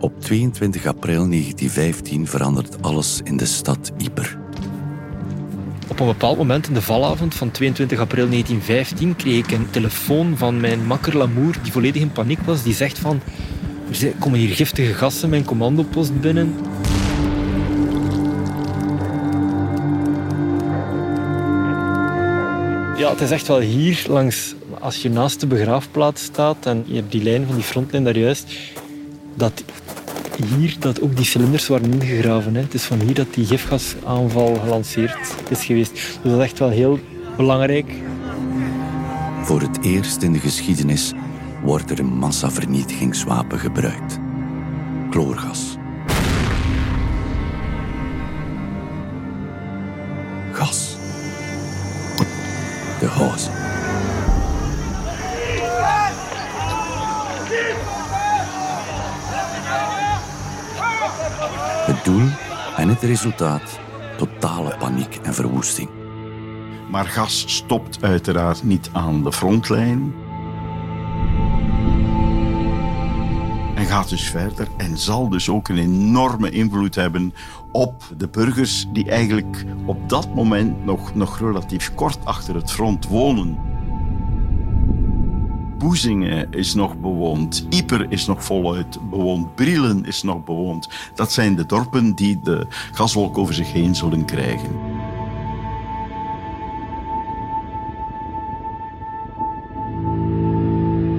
Op 22 april 1915 verandert alles in de stad Yper. Op een bepaald moment in de valavond van 22 april 1915 kreeg ik een telefoon van mijn makker Lamour, die volledig in paniek was. Die zegt van, er komen hier giftige gassen mijn commandopost binnen. Ja, het is echt wel hier langs, als je naast de begraafplaats staat en je hebt die lijn van die frontlijn daar juist, dat hier dat ook die cilinders waren ingegraven. Hè. Het is van hier dat die gifgasaanval gelanceerd is geweest. Dus dat is echt wel heel belangrijk. Voor het eerst in de geschiedenis wordt er een massavernietigingswapen gebruikt. Chloorgas. Gas. De hoos. En het resultaat totale paniek en verwoesting. Maar gas stopt uiteraard niet aan de frontlijn. En gaat dus verder en zal dus ook een enorme invloed hebben op de burgers die eigenlijk op dat moment nog, nog relatief kort achter het front wonen. Boezingen is nog bewoond. Ieper is nog voluit bewoond. Brielen is nog bewoond. Dat zijn de dorpen die de gaswolk over zich heen zullen krijgen.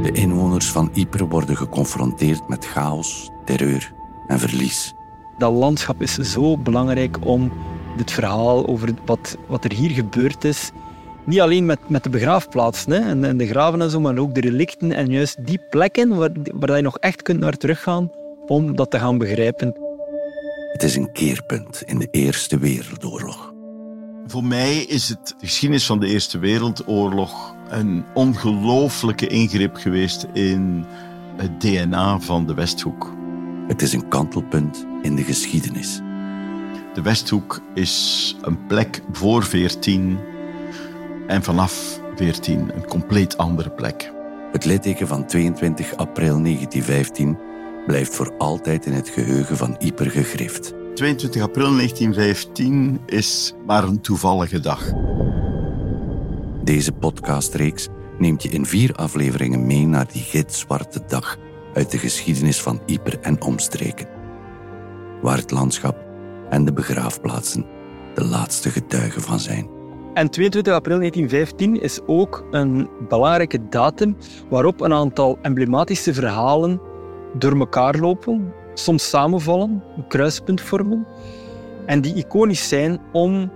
De inwoners van Ypres worden geconfronteerd met chaos, terreur en verlies. Dat landschap is zo belangrijk om dit verhaal over wat, wat er hier gebeurd is, niet alleen met, met de begraafplaatsen hè, en, en, de graven en zo, maar ook de relicten en juist die plekken waar, waar je nog echt kunt naar teruggaan om dat te gaan begrijpen. Het is een keerpunt in de Eerste Wereldoorlog. Voor mij is het de geschiedenis van de Eerste Wereldoorlog een ongelooflijke ingreep geweest in het DNA van de Westhoek. Het is een kantelpunt in de geschiedenis. De Westhoek is een plek voor 14 en vanaf 14 een compleet andere plek. Het litteken van 22 april 1915 blijft voor altijd in het geheugen van Yper gegrift. 22 april 1915 is maar een toevallige dag. Deze podcastreeks neemt je in vier afleveringen mee naar die gitzwarte dag uit de geschiedenis van Yper en omstreken. Waar het landschap en de begraafplaatsen de laatste getuigen van zijn. En 22 april 1915 is ook een belangrijke datum waarop een aantal emblematische verhalen door elkaar lopen, soms samenvallen, een kruispunt vormen, en die iconisch zijn om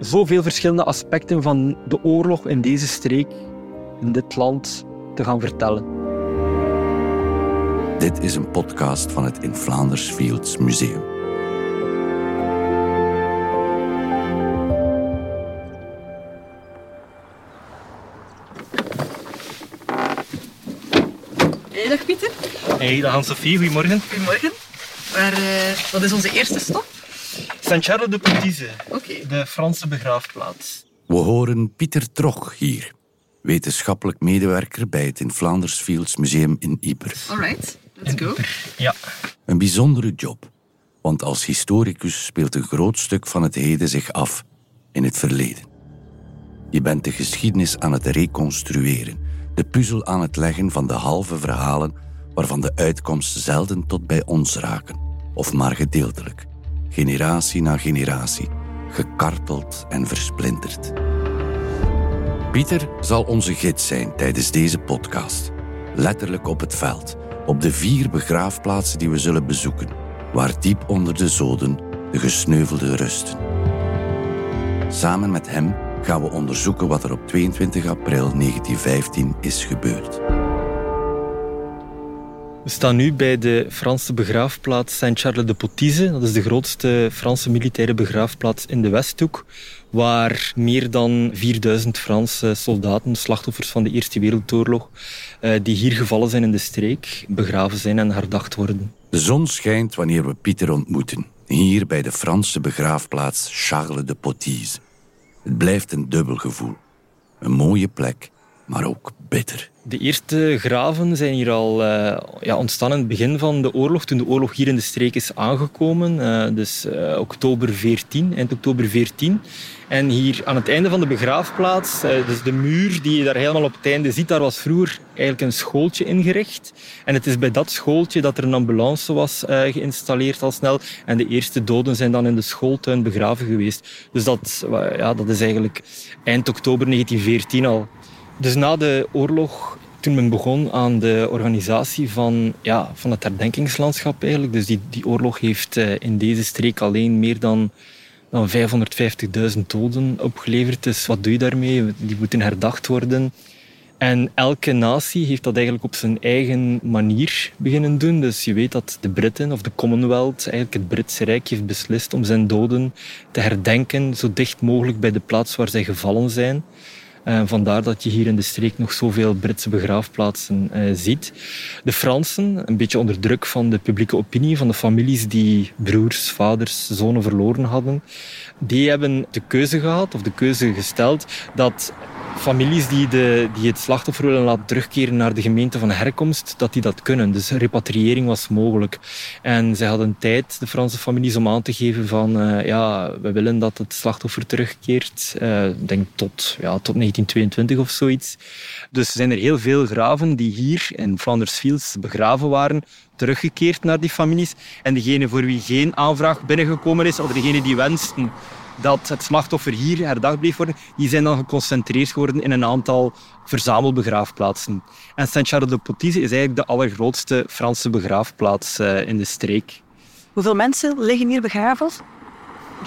zoveel verschillende aspecten van de oorlog in deze streek, in dit land, te gaan vertellen. Dit is een podcast van het In Vlaanders Fields Museum. Hey, dag Anne-Sophie, goedemorgen. Goedemorgen. Maar uh, wat is onze eerste stop? Saint-Charles de Petite, Oké. de Franse begraafplaats. We horen Pieter Trog hier, wetenschappelijk medewerker bij het In Vlaanders Fields Museum in Yper. Alright, let's go. Ja. Een bijzondere job, want als historicus speelt een groot stuk van het heden zich af in het verleden. Je bent de geschiedenis aan het reconstrueren, de puzzel aan het leggen van de halve verhalen waarvan de uitkomst zelden tot bij ons raken, of maar gedeeltelijk, generatie na generatie, gekarteld en versplinterd. Pieter zal onze gids zijn tijdens deze podcast, letterlijk op het veld, op de vier begraafplaatsen die we zullen bezoeken, waar diep onder de zoden de gesneuvelden rusten. Samen met hem gaan we onderzoeken wat er op 22 april 1915 is gebeurd. We staan nu bij de Franse begraafplaats Saint-Charles de Potise. Dat is de grootste Franse militaire begraafplaats in de Westhoek, waar meer dan 4000 Franse soldaten, slachtoffers van de Eerste Wereldoorlog, eh, die hier gevallen zijn in de streek, begraven zijn en herdacht worden. De zon schijnt wanneer we Pieter ontmoeten, hier bij de Franse begraafplaats Charles de Potise. Het blijft een dubbel gevoel. Een mooie plek, maar ook bitter. De eerste graven zijn hier al uh, ja, ontstaan in het begin van de oorlog, toen de oorlog hier in de streek is aangekomen. Uh, dus uh, oktober 14, eind oktober 14. En hier aan het einde van de begraafplaats, dus de muur die je daar helemaal op het einde ziet, daar was vroeger eigenlijk een schooltje ingericht. En het is bij dat schooltje dat er een ambulance was geïnstalleerd al snel. En de eerste doden zijn dan in de schooltuin begraven geweest. Dus dat, ja, dat is eigenlijk eind oktober 1914 al. Dus na de oorlog, toen men begon aan de organisatie van, ja, van het herdenkingslandschap eigenlijk. Dus die, die oorlog heeft eh, in deze streek alleen meer dan, dan 550.000 doden opgeleverd. Dus wat doe je daarmee? Die moeten herdacht worden. En elke natie heeft dat eigenlijk op zijn eigen manier beginnen doen. Dus je weet dat de Britten of de Commonwealth, eigenlijk het Britse Rijk, heeft beslist om zijn doden te herdenken zo dicht mogelijk bij de plaats waar zij gevallen zijn. Uh, vandaar dat je hier in de streek nog zoveel Britse begraafplaatsen uh, ziet. De Fransen, een beetje onder druk van de publieke opinie, van de families die broers, vaders, zonen verloren hadden, die hebben de keuze gehad, of de keuze gesteld, dat families die, de, die het slachtoffer willen laten terugkeren naar de gemeente van herkomst, dat die dat kunnen. Dus repatriëring was mogelijk. En zij hadden tijd, de Franse families, om aan te geven van uh, ja, we willen dat het slachtoffer terugkeert. Uh, denk tot, ja, tot 1922 of zoiets. Dus zijn er heel veel graven die hier in Flanders Fields begraven waren, teruggekeerd naar die families. En degene voor wie geen aanvraag binnengekomen is, of degene die wensten dat het slachtoffer hier herdacht bleef worden, die zijn dan geconcentreerd geworden in een aantal verzamelbegraafplaatsen. En Saint-Charles-de-Potise is eigenlijk de allergrootste Franse begraafplaats uh, in de streek. Hoeveel mensen liggen hier begraven?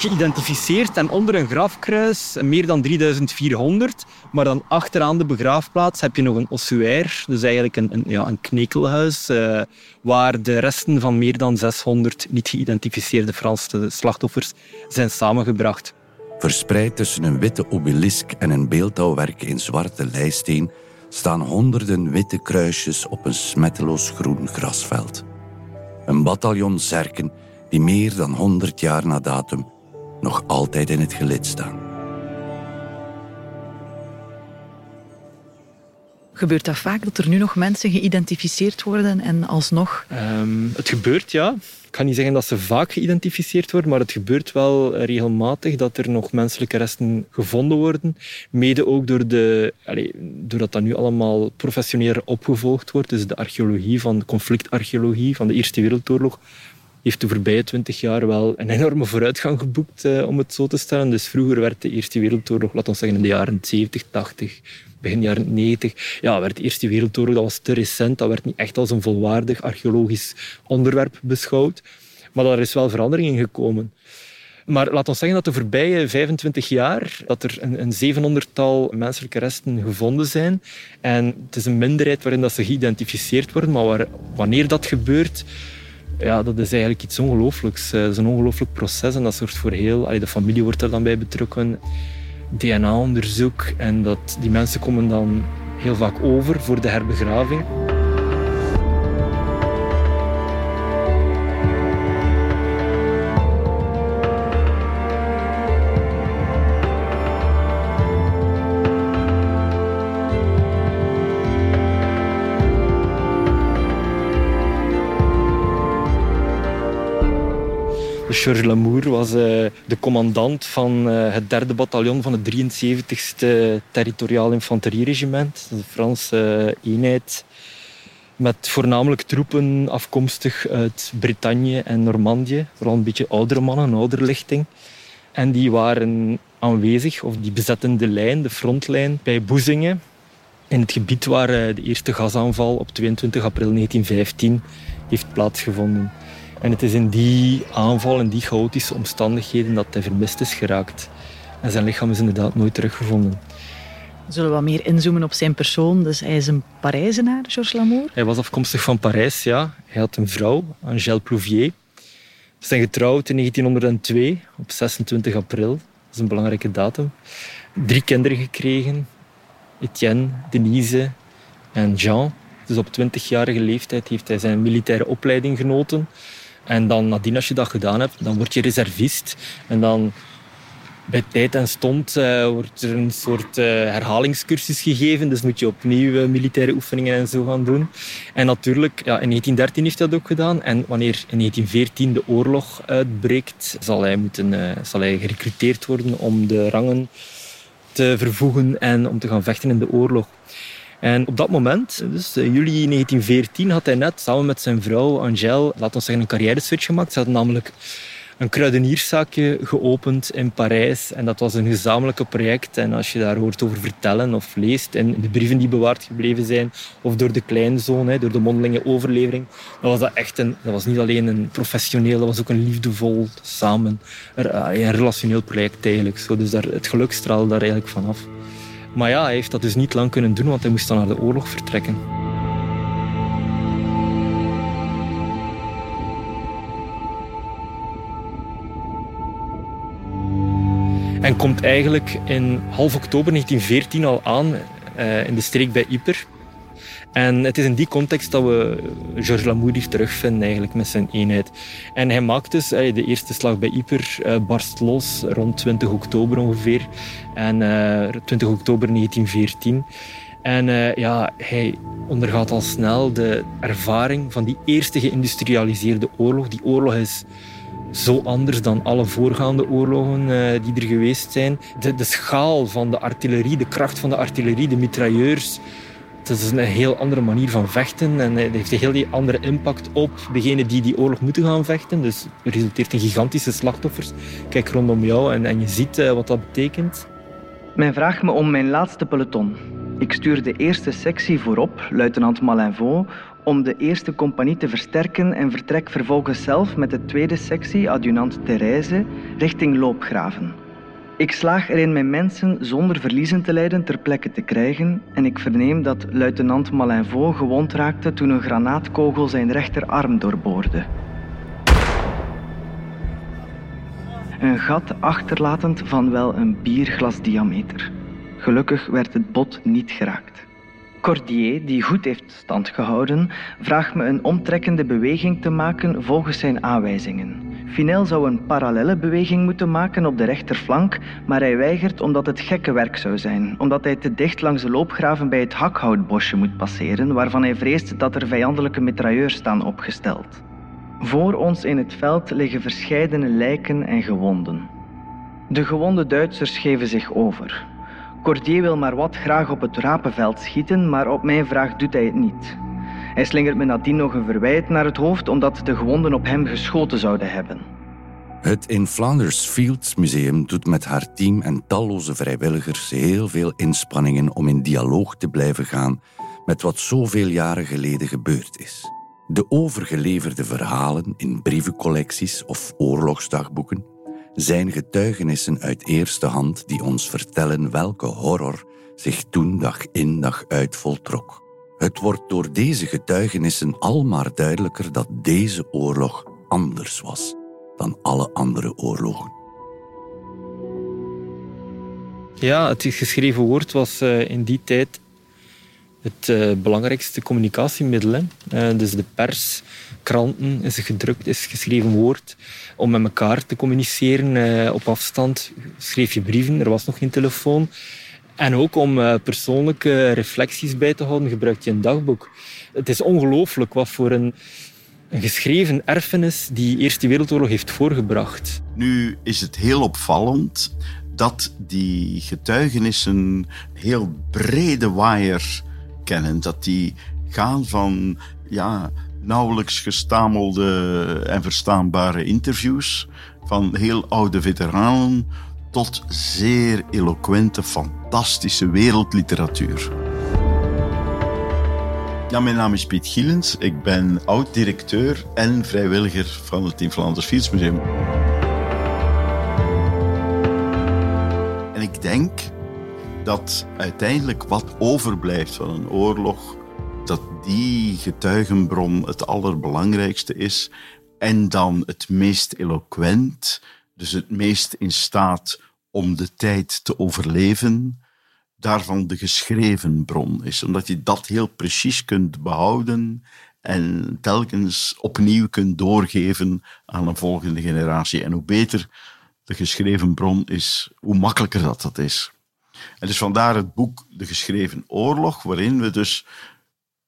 Geïdentificeerd en onder een grafkruis meer dan 3400. Maar dan achteraan de begraafplaats heb je nog een ossuaire, dus eigenlijk een, een, ja, een knekelhuis, uh, waar de resten van meer dan 600 niet geïdentificeerde Franse slachtoffers zijn samengebracht. Verspreid tussen een witte obelisk en een beeldhouwwerk in zwarte lijsteen staan honderden witte kruisjes op een smetteloos groen grasveld. Een bataljon zerken die meer dan 100 jaar na datum nog altijd in het gelid staan. Gebeurt dat vaak dat er nu nog mensen geïdentificeerd worden en alsnog? Um, het gebeurt ja. Ik ga niet zeggen dat ze vaak geïdentificeerd worden, maar het gebeurt wel regelmatig dat er nog menselijke resten gevonden worden. Mede ook door de, allez, doordat dat nu allemaal professioneler opgevolgd wordt. Dus de archeologie van de conflictarcheologie van de Eerste Wereldoorlog heeft de voorbije twintig jaar wel een enorme vooruitgang geboekt, eh, om het zo te stellen. Dus vroeger werd de Eerste Wereldoorlog, laten we zeggen in de jaren 70, 80, begin jaren 90, ja, werd de Eerste Wereldoorlog, dat was te recent, dat werd niet echt als een volwaardig archeologisch onderwerp beschouwd. Maar daar is wel verandering in gekomen. Maar laat ons zeggen dat de voorbije 25 jaar dat er een, een 700-tal menselijke resten gevonden zijn. En het is een minderheid waarin dat ze geïdentificeerd worden. Maar wanneer dat gebeurt, ja, dat is eigenlijk iets ongelooflijks. Het is een ongelooflijk proces en dat zorgt voor heel... de familie wordt er dan bij betrokken. DNA-onderzoek en dat, die mensen komen dan heel vaak over voor de herbegraving. Georges Lamour was uh, de commandant van uh, het derde bataljon van het 73ste Territoriaal Infanterieregiment. De Franse uh, eenheid met voornamelijk troepen afkomstig uit Bretagne en Normandië. Vooral een beetje oudere mannen, een oudere lichting. En die waren aanwezig, of die bezetten de lijn, de frontlijn, bij Boezingen. In het gebied waar de eerste gasaanval op 22 april 1915 heeft plaatsgevonden. En het is in die aanval, in die chaotische omstandigheden, dat hij vermist is geraakt. En zijn lichaam is inderdaad nooit teruggevonden. Zullen we wat meer inzoomen op zijn persoon? Dus hij is een Parijzenaar, Georges Lamour? Hij was afkomstig van Parijs, ja. Hij had een vrouw, Angèle Plouvier. Ze zijn getrouwd in 1902, op 26 april. Dat is een belangrijke datum. Drie kinderen gekregen. Etienne, Denise en Jean. Dus op 20-jarige leeftijd heeft hij zijn militaire opleiding genoten. En dan nadien, als je dat gedaan hebt, dan word je reservist. En dan bij tijd en stond uh, wordt er een soort uh, herhalingscursus gegeven. Dus moet je opnieuw uh, militaire oefeningen en zo gaan doen. En natuurlijk, ja, in 1913 heeft hij dat ook gedaan. En wanneer in 1914 de oorlog uitbreekt, zal hij, moeten, zal hij gerecruiteerd worden om de rangen te vervoegen en om te gaan vechten in de oorlog. En op dat moment, dus juli 1914, had hij net samen met zijn vrouw Angèle, laten we zeggen, een carrière switch gemaakt. Ze hadden namelijk een kruidenierszaakje geopend in Parijs. En dat was een gezamenlijke project. En als je daar hoort over vertellen of leest in de brieven die bewaard gebleven zijn, of door de kleinzoon, door de mondelinge overlevering, dan was dat echt een, dat was niet alleen een professioneel, dat was ook een liefdevol samen, een relationeel project eigenlijk. Dus daar, het geluk straalde daar eigenlijk vanaf. Maar ja, hij heeft dat dus niet lang kunnen doen, want hij moest dan naar de oorlog vertrekken. En komt eigenlijk in half oktober 1914 al aan uh, in de streek bij Yper. En het is in die context dat we Georges Lamour terugvinden eigenlijk met zijn eenheid. En hij maakt dus de eerste slag bij Yper uh, barst los rond 20 oktober ongeveer. En uh, eh, 20 oktober 1914. En ja, hij ondergaat al snel de ervaring van die eerste geïndustrialiseerde oorlog. Die oorlog is zo anders dan alle voorgaande oorlogen die er geweest zijn. De, de schaal van de artillerie, de kracht van de artillerie, de mitrailleurs. Het is een heel andere manier van vechten en het heeft een heel andere impact op degenen die die oorlog moeten gaan vechten. Dus het resulteert in gigantische slachtoffers. Kijk rondom jou en, en je ziet uh, wat dat betekent. Men vraagt me om mijn laatste peloton. Ik stuur de eerste sectie voorop, luitenant Malinvaux, om de eerste compagnie te versterken en vertrek vervolgens zelf met de tweede sectie, adjunant Therese, richting Loopgraven. Ik slaag erin mijn mensen zonder verliezen te lijden ter plekke te krijgen en ik verneem dat luitenant Malinvaux gewond raakte toen een granaatkogel zijn rechterarm doorboorde. Een gat achterlatend van wel een bierglas diameter. Gelukkig werd het bot niet geraakt. Cordier, die goed heeft stand gehouden, vraagt me een omtrekkende beweging te maken volgens zijn aanwijzingen. Finel zou een parallelle beweging moeten maken op de rechterflank, maar hij weigert omdat het gekke werk zou zijn, omdat hij te dicht langs de loopgraven bij het hakhoutbosje moet passeren, waarvan hij vreest dat er vijandelijke mitrailleurs staan opgesteld. Voor ons in het veld liggen verscheidene lijken en gewonden. De gewonde Duitsers geven zich over. Cordier wil maar wat graag op het rapenveld schieten, maar op mijn vraag doet hij het niet. Hij slingert me nadien nog een verwijt naar het hoofd omdat de gewonden op hem geschoten zouden hebben. Het in Flanders Fields Museum doet met haar team en talloze vrijwilligers heel veel inspanningen om in dialoog te blijven gaan met wat zoveel jaren geleden gebeurd is. De overgeleverde verhalen in brievencollecties of oorlogsdagboeken zijn getuigenissen uit eerste hand die ons vertellen welke horror zich toen dag in dag uit voltrok. Het wordt door deze getuigenissen almaar duidelijker dat deze oorlog anders was dan alle andere oorlogen. Ja, het geschreven woord was eh, in die tijd het uh, belangrijkste communicatiemiddel. Uh, dus de pers, kranten, is gedrukt, is geschreven woord. Om met elkaar te communiceren op afstand schreef je brieven, er was nog geen telefoon. En ook om persoonlijke reflecties bij te houden gebruikte je een dagboek. Het is ongelooflijk wat voor een, een geschreven erfenis die Eerste Wereldoorlog heeft voorgebracht. Nu is het heel opvallend dat die getuigenissen heel brede waaier kennen. Dat die gaan van ja, nauwelijks gestamelde en verstaanbare interviews van heel oude veteranen tot zeer eloquente, fantastische wereldliteratuur. Ja, mijn naam is Piet Gielens. Ik ben oud-directeur en vrijwilliger van het In Vlaanders Fietsmuseum. En ik denk dat uiteindelijk wat overblijft van een oorlog, dat die getuigenbron het allerbelangrijkste is en dan het meest eloquent, dus het meest in staat om de tijd te overleven, daarvan de geschreven bron is. Omdat je dat heel precies kunt behouden en telkens opnieuw kunt doorgeven aan een volgende generatie. En hoe beter de geschreven bron is, hoe makkelijker dat dat is. En dus vandaar het boek De Geschreven Oorlog, waarin we dus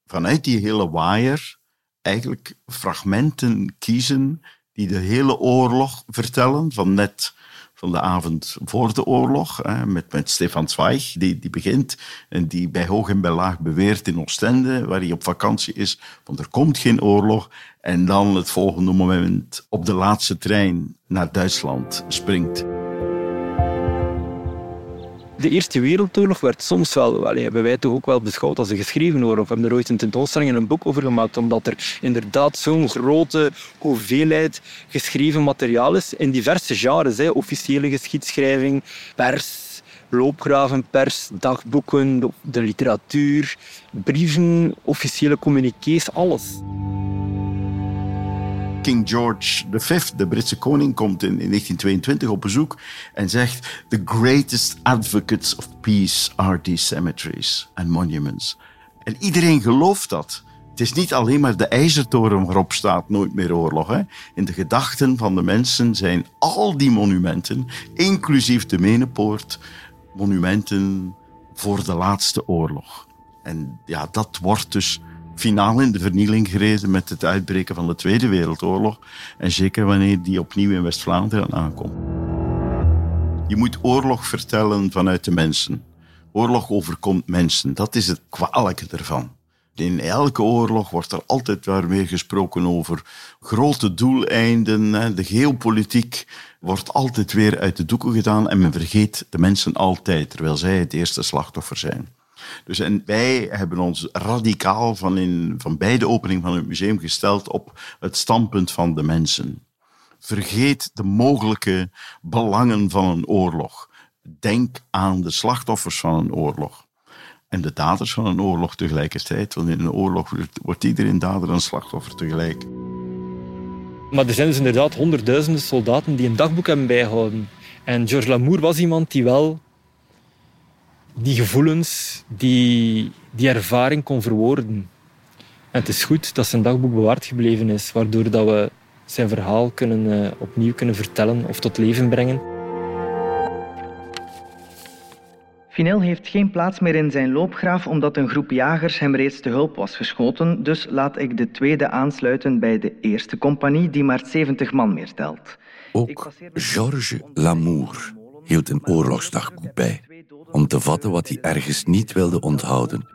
vanuit die hele waaier eigenlijk fragmenten kiezen die de hele oorlog vertellen, van net van de avond voor de oorlog, met, met Stefan Zweig, die, die begint en die bij hoog en bij laag beweert in Oostende, waar hij op vakantie is, want er komt geen oorlog. En dan het volgende moment op de laatste trein naar Duitsland springt. De Eerste Wereldoorlog werd soms wel, hebben wij toch ook wel beschouwd als een geschreven oorlog. We hebben er ooit een tentoonstelling en een boek over gemaakt, omdat er inderdaad zo'n grote hoeveelheid geschreven materiaal is in diverse genres. Officiële geschiedschrijving, pers, loopgravenpers, dagboeken, de literatuur, brieven, officiële communiqués, alles. King George V, de Britse koning, komt in, 1922 op bezoek en zegt: The greatest advocates of peace are these cemeteries and monuments. En iedereen gelooft dat. Het is niet alleen maar de ijzertoren waarop staat nooit meer oorlog. Hè. In de gedachten van de mensen zijn al die monumenten, inclusief de Menepoort, monumenten voor de laatste oorlog. En ja, dat wordt dus finaal in de vernieling gereden met het uitbreken van de Tweede Wereldoorlog. En zeker wanneer die opnieuw in West-Vlaanderen aankomt. Je moet oorlog vertellen vanuit de mensen. Oorlog overkomt mensen. Dat is het kwalijke ervan. In elke oorlog wordt er altijd weer gesproken over grote doeleinden. De geopolitiek wordt altijd weer uit de doeken gedaan en men vergeet de mensen altijd, terwijl zij het eerste slachtoffer zijn. Dus en wij hebben ons radicaal van, in, van bij de opening van het museum gesteld op het standpunt van de mensen. Vergeet de mogelijke belangen van een oorlog. Denk aan de slachtoffers van een oorlog. En de daders van een oorlog tegelijkertijd. Want in een oorlog wordt iedereen dader en slachtoffer tegelijk. Maar er zijn dus inderdaad honderdduizenden soldaten die een dagboek hebben bijgehouden. En Georges Lamour was iemand die wel die gevoelens, die, die ervaring kon verwoorden. En het is goed dat zijn dagboek bewaard gebleven is, waardoor dat we zijn verhaal kunnen, uh, opnieuw kunnen vertellen of tot leven brengen. Finel heeft geen plaats meer in zijn loopgraaf omdat een groep jagers hem reeds te hulp was geschoten, dus laat ik de tweede aansluiten bij de eerste compagnie die maar 70 man meer telt. Ook Georges Lamour hield een oorlogsdagboek bij om te vatten wat hij ergens niet wilde onthouden,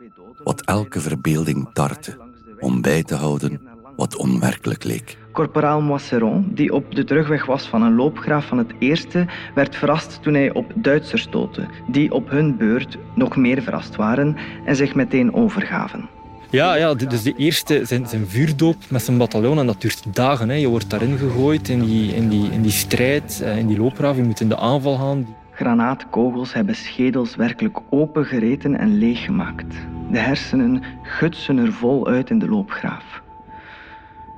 wat elke verbeelding tartte, om bij te houden wat onwerkelijk leek. Corporaal Moisseron, die op de terugweg was van een loopgraaf van het eerste, werd verrast toen hij op Duitsers stootte, die op hun beurt nog meer verrast waren en zich meteen overgaven. Ja, ja, dus de eerste, zijn, zijn vuurdoop met zijn bataljon, en dat duurt dagen. Hè. Je wordt daarin gegooid in die, in die, in die strijd, eh, in die loopgraaf. Je moet in de aanval gaan. Granaatkogels hebben schedels werkelijk opengereten en leeggemaakt. De hersenen gutsen er vol uit in de loopgraaf.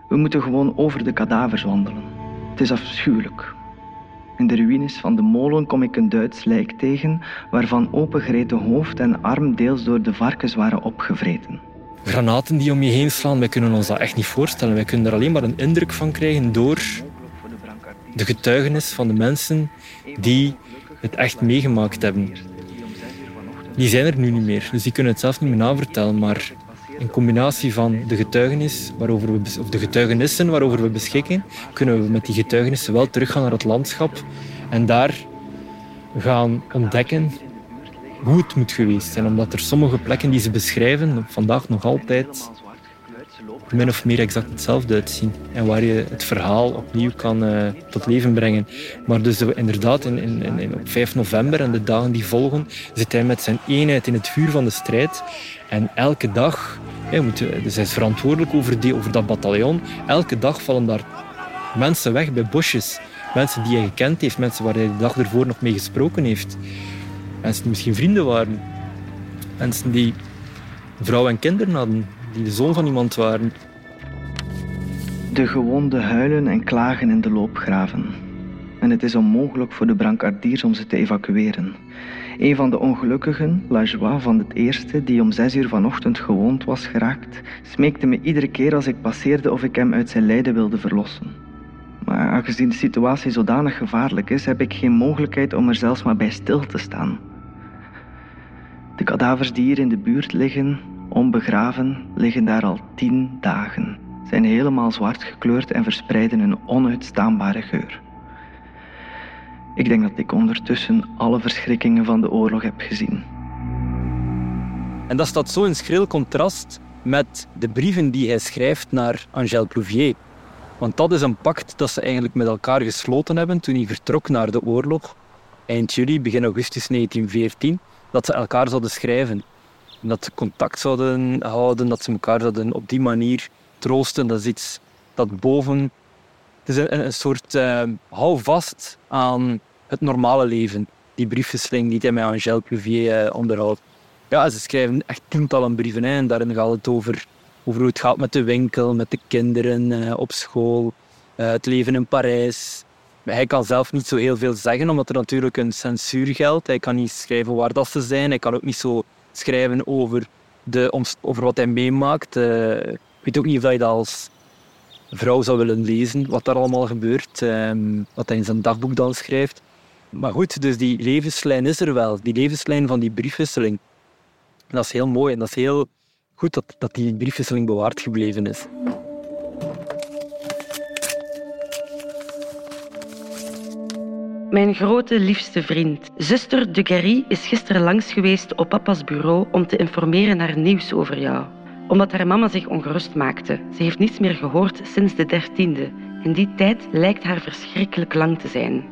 We moeten gewoon over de kadavers wandelen. Het is afschuwelijk. In de ruïnes van de molen kom ik een Duits lijk tegen, waarvan opengereten hoofd en arm deels door de varkens waren opgevreten. Granaten die om je heen slaan, wij kunnen ons dat echt niet voorstellen. Wij kunnen er alleen maar een indruk van krijgen door de getuigenis van de mensen die het echt meegemaakt hebben. Die zijn er nu niet meer, dus die kunnen het zelf niet meer navertellen. Maar in combinatie van de getuigenis waarover we, of de getuigenissen waarover we beschikken, kunnen we met die getuigenissen wel teruggaan naar het landschap en daar gaan ontdekken hoe het moet geweest zijn. Omdat er sommige plekken die ze beschrijven vandaag nog altijd min of meer exact hetzelfde uitzien. En waar je het verhaal opnieuw kan uh, tot leven brengen. Maar dus uh, inderdaad, in, in, in, op 5 november en de dagen die volgen, zit hij met zijn eenheid in het vuur van de strijd. En elke dag, hij, moet, dus hij is verantwoordelijk over, die, over dat bataljon. Elke dag vallen daar mensen weg bij bosjes. Mensen die hij gekend heeft, mensen waar hij de dag ervoor nog mee gesproken heeft. Mensen die misschien vrienden waren. Mensen die vrouw en kinderen hadden die de zoon van iemand waren. De gewonden huilen en klagen in de loopgraven. En het is onmogelijk voor de brancardiers om ze te evacueren. Een van de ongelukkigen, La Joie van het eerste, die om zes uur vanochtend gewond was geraakt, smeekte me iedere keer als ik passeerde of ik hem uit zijn lijden wilde verlossen. Maar aangezien de situatie zodanig gevaarlijk is, heb ik geen mogelijkheid om er zelfs maar bij stil te staan. De kadavers die hier in de buurt liggen, onbegraven, liggen daar al tien dagen, zijn helemaal zwart gekleurd en verspreiden een onuitstaanbare geur. Ik denk dat ik ondertussen alle verschrikkingen van de oorlog heb gezien. En dat staat zo in schril contrast met de brieven die hij schrijft naar Angèle Plouvier. Want dat is een pact dat ze eigenlijk met elkaar gesloten hebben toen hij vertrok naar de oorlog. Eind juli, begin augustus 1914, dat ze elkaar zouden schrijven. Dat ze contact zouden houden, dat ze elkaar zouden op die manier troosten. Dat is iets dat boven... Het is een, soort uh, houvast aan het normale leven. Die briefwisseling die hij met Angèle Plouvier uh, onderhoudt. Ja, ze schrijven echt tientallen brieven. Hè, en daarin gaat het over, hoe het gaat met de winkel, met de kinderen uh, op school, uh, het leven in Parijs. Hij kan zelf niet zo heel veel zeggen, omdat er natuurlijk een censuur geldt. Hij kan niet schrijven waar dat ze zijn. Hij kan ook niet zo schrijven over, de, over wat hij meemaakt. Uh, ik weet ook niet of je dat als vrouw zou willen lezen, wat daar allemaal gebeurt. Um, wat hij in zijn dagboek dan schrijft. Maar goed, dus die levenslijn is er wel. Die levenslijn van die briefwisseling. Dat is heel mooi en dat is heel goed dat, dat die briefwisseling bewaard gebleven is. Mijn grote liefste vriend, zuster de Gary, is gisteren langs geweest op papa's bureau om te informeren naar nieuws over jou. Omdat haar mama zich ongerust maakte. Ze heeft niets meer gehoord sinds de dertiende. En die tijd lijkt haar verschrikkelijk lang te zijn.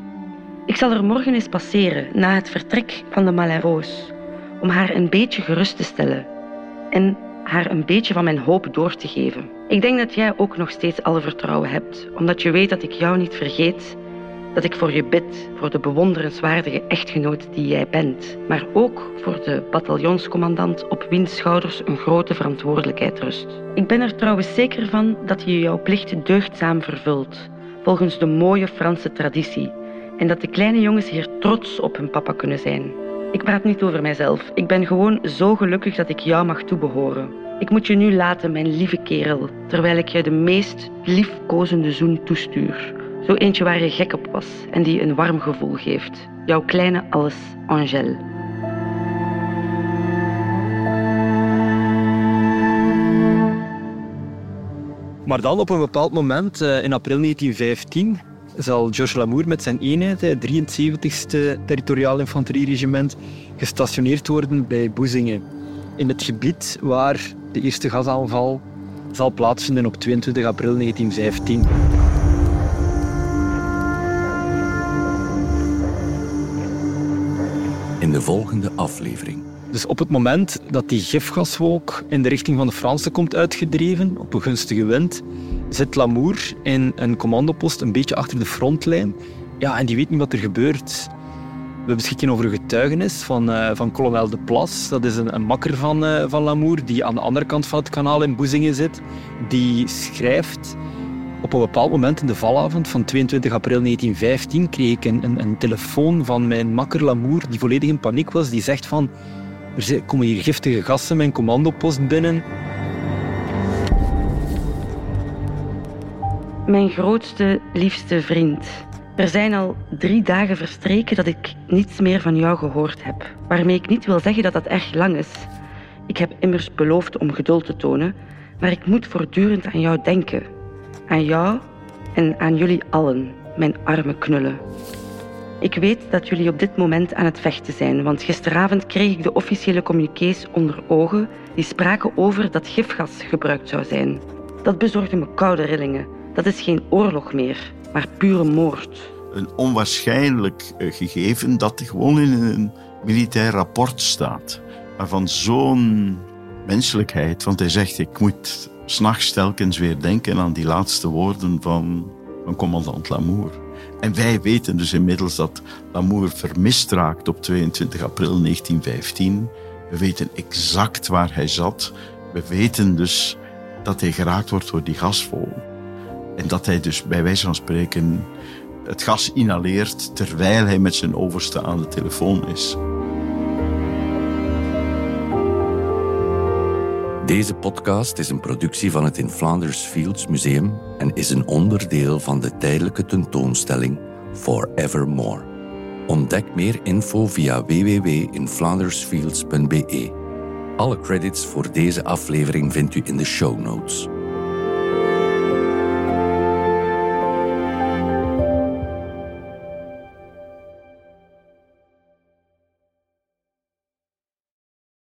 Ik zal er morgen eens passeren, na het vertrek van de Malherose om haar een beetje gerust te stellen en haar een beetje van mijn hoop door te geven. Ik denk dat jij ook nog steeds alle vertrouwen hebt, omdat je weet dat ik jou niet vergeet, dat ik voor je bid, voor de bewonderenswaardige echtgenoot die jij bent, maar ook voor de bataljonscommandant op wiens schouders een grote verantwoordelijkheid rust. Ik ben er trouwens zeker van dat je jouw plicht deugdzaam vervult, volgens de mooie Franse traditie, en dat de kleine jongens hier trots op hun papa kunnen zijn. Ik praat niet over mijzelf. Ik ben gewoon zo gelukkig dat ik jou mag toebehoren. Ik moet je nu laten, mijn lieve kerel, terwijl ik je de meest liefkozende zoen toestuur. Zo eentje waar je gek op was en die een warm gevoel geeft. Jouw kleine alles, Angèle. Maar dan op een bepaald moment, eh, in april 1915, zal Georges Lamour met zijn eenheid, het 73ste Territoriaal Infanterieregiment, gestationeerd worden bij Boezingen. In het gebied waar de eerste gasaanval zal plaatsvinden op 22 april 1915. In de volgende aflevering. Dus op het moment dat die gifgaswolk in de richting van de Fransen komt uitgedreven, op een gunstige wind, zit Lamour in een commandopost een beetje achter de frontlijn. Ja, en die weet niet wat er gebeurt. We beschikken over een getuigenis van, uh, van kolonel De Plas. Dat is een, een makker van, uh, van Lamour, die aan de andere kant van het kanaal in Boezingen zit. Die schrijft... Op een bepaald moment in de valavond van 22 april 1915 kreeg ik een, een, telefoon van mijn makker Lamour, die volledig in paniek was. Die zegt van... Er komen hier giftige gassen mijn commandopost binnen. Mijn grootste, liefste vriend. Er zijn al drie dagen verstreken dat ik niets meer van jou gehoord heb. Waarmee ik niet wil zeggen dat dat erg lang is. Ik heb immers beloofd om geduld te tonen, maar ik moet voortdurend aan jou denken. Aan jou en aan jullie allen, mijn arme knullen. Ik weet dat jullie op dit moment aan het vechten zijn, want gisteravond kreeg ik de officiële communiqués onder ogen die spraken over dat gifgas gebruikt zou zijn. Dat bezorgde me koude rillingen. Dat is geen oorlog meer, maar pure moord. Een onwaarschijnlijk eh, gegeven dat gewoon in een militair rapport staat. Maar van zo'n menselijkheid, want hij zegt: Ik moet s'nachts telkens weer denken aan die laatste woorden van, van commandant Lamour. En wij weten dus inmiddels dat Lamour vermist raakt op 22 april 1915. We weten exact waar hij zat. We weten dus dat hij geraakt wordt door die gasvol. En dat hij dus bij wijze van spreken het gas inhaleert terwijl hij met zijn overste aan de telefoon is. Deze podcast is een productie van het In Flanders Fields Museum en is een onderdeel van de tijdelijke tentoonstelling Forevermore. Ontdek meer info via www.inflandersfields.be. Alle credits voor deze aflevering vindt u in de show notes.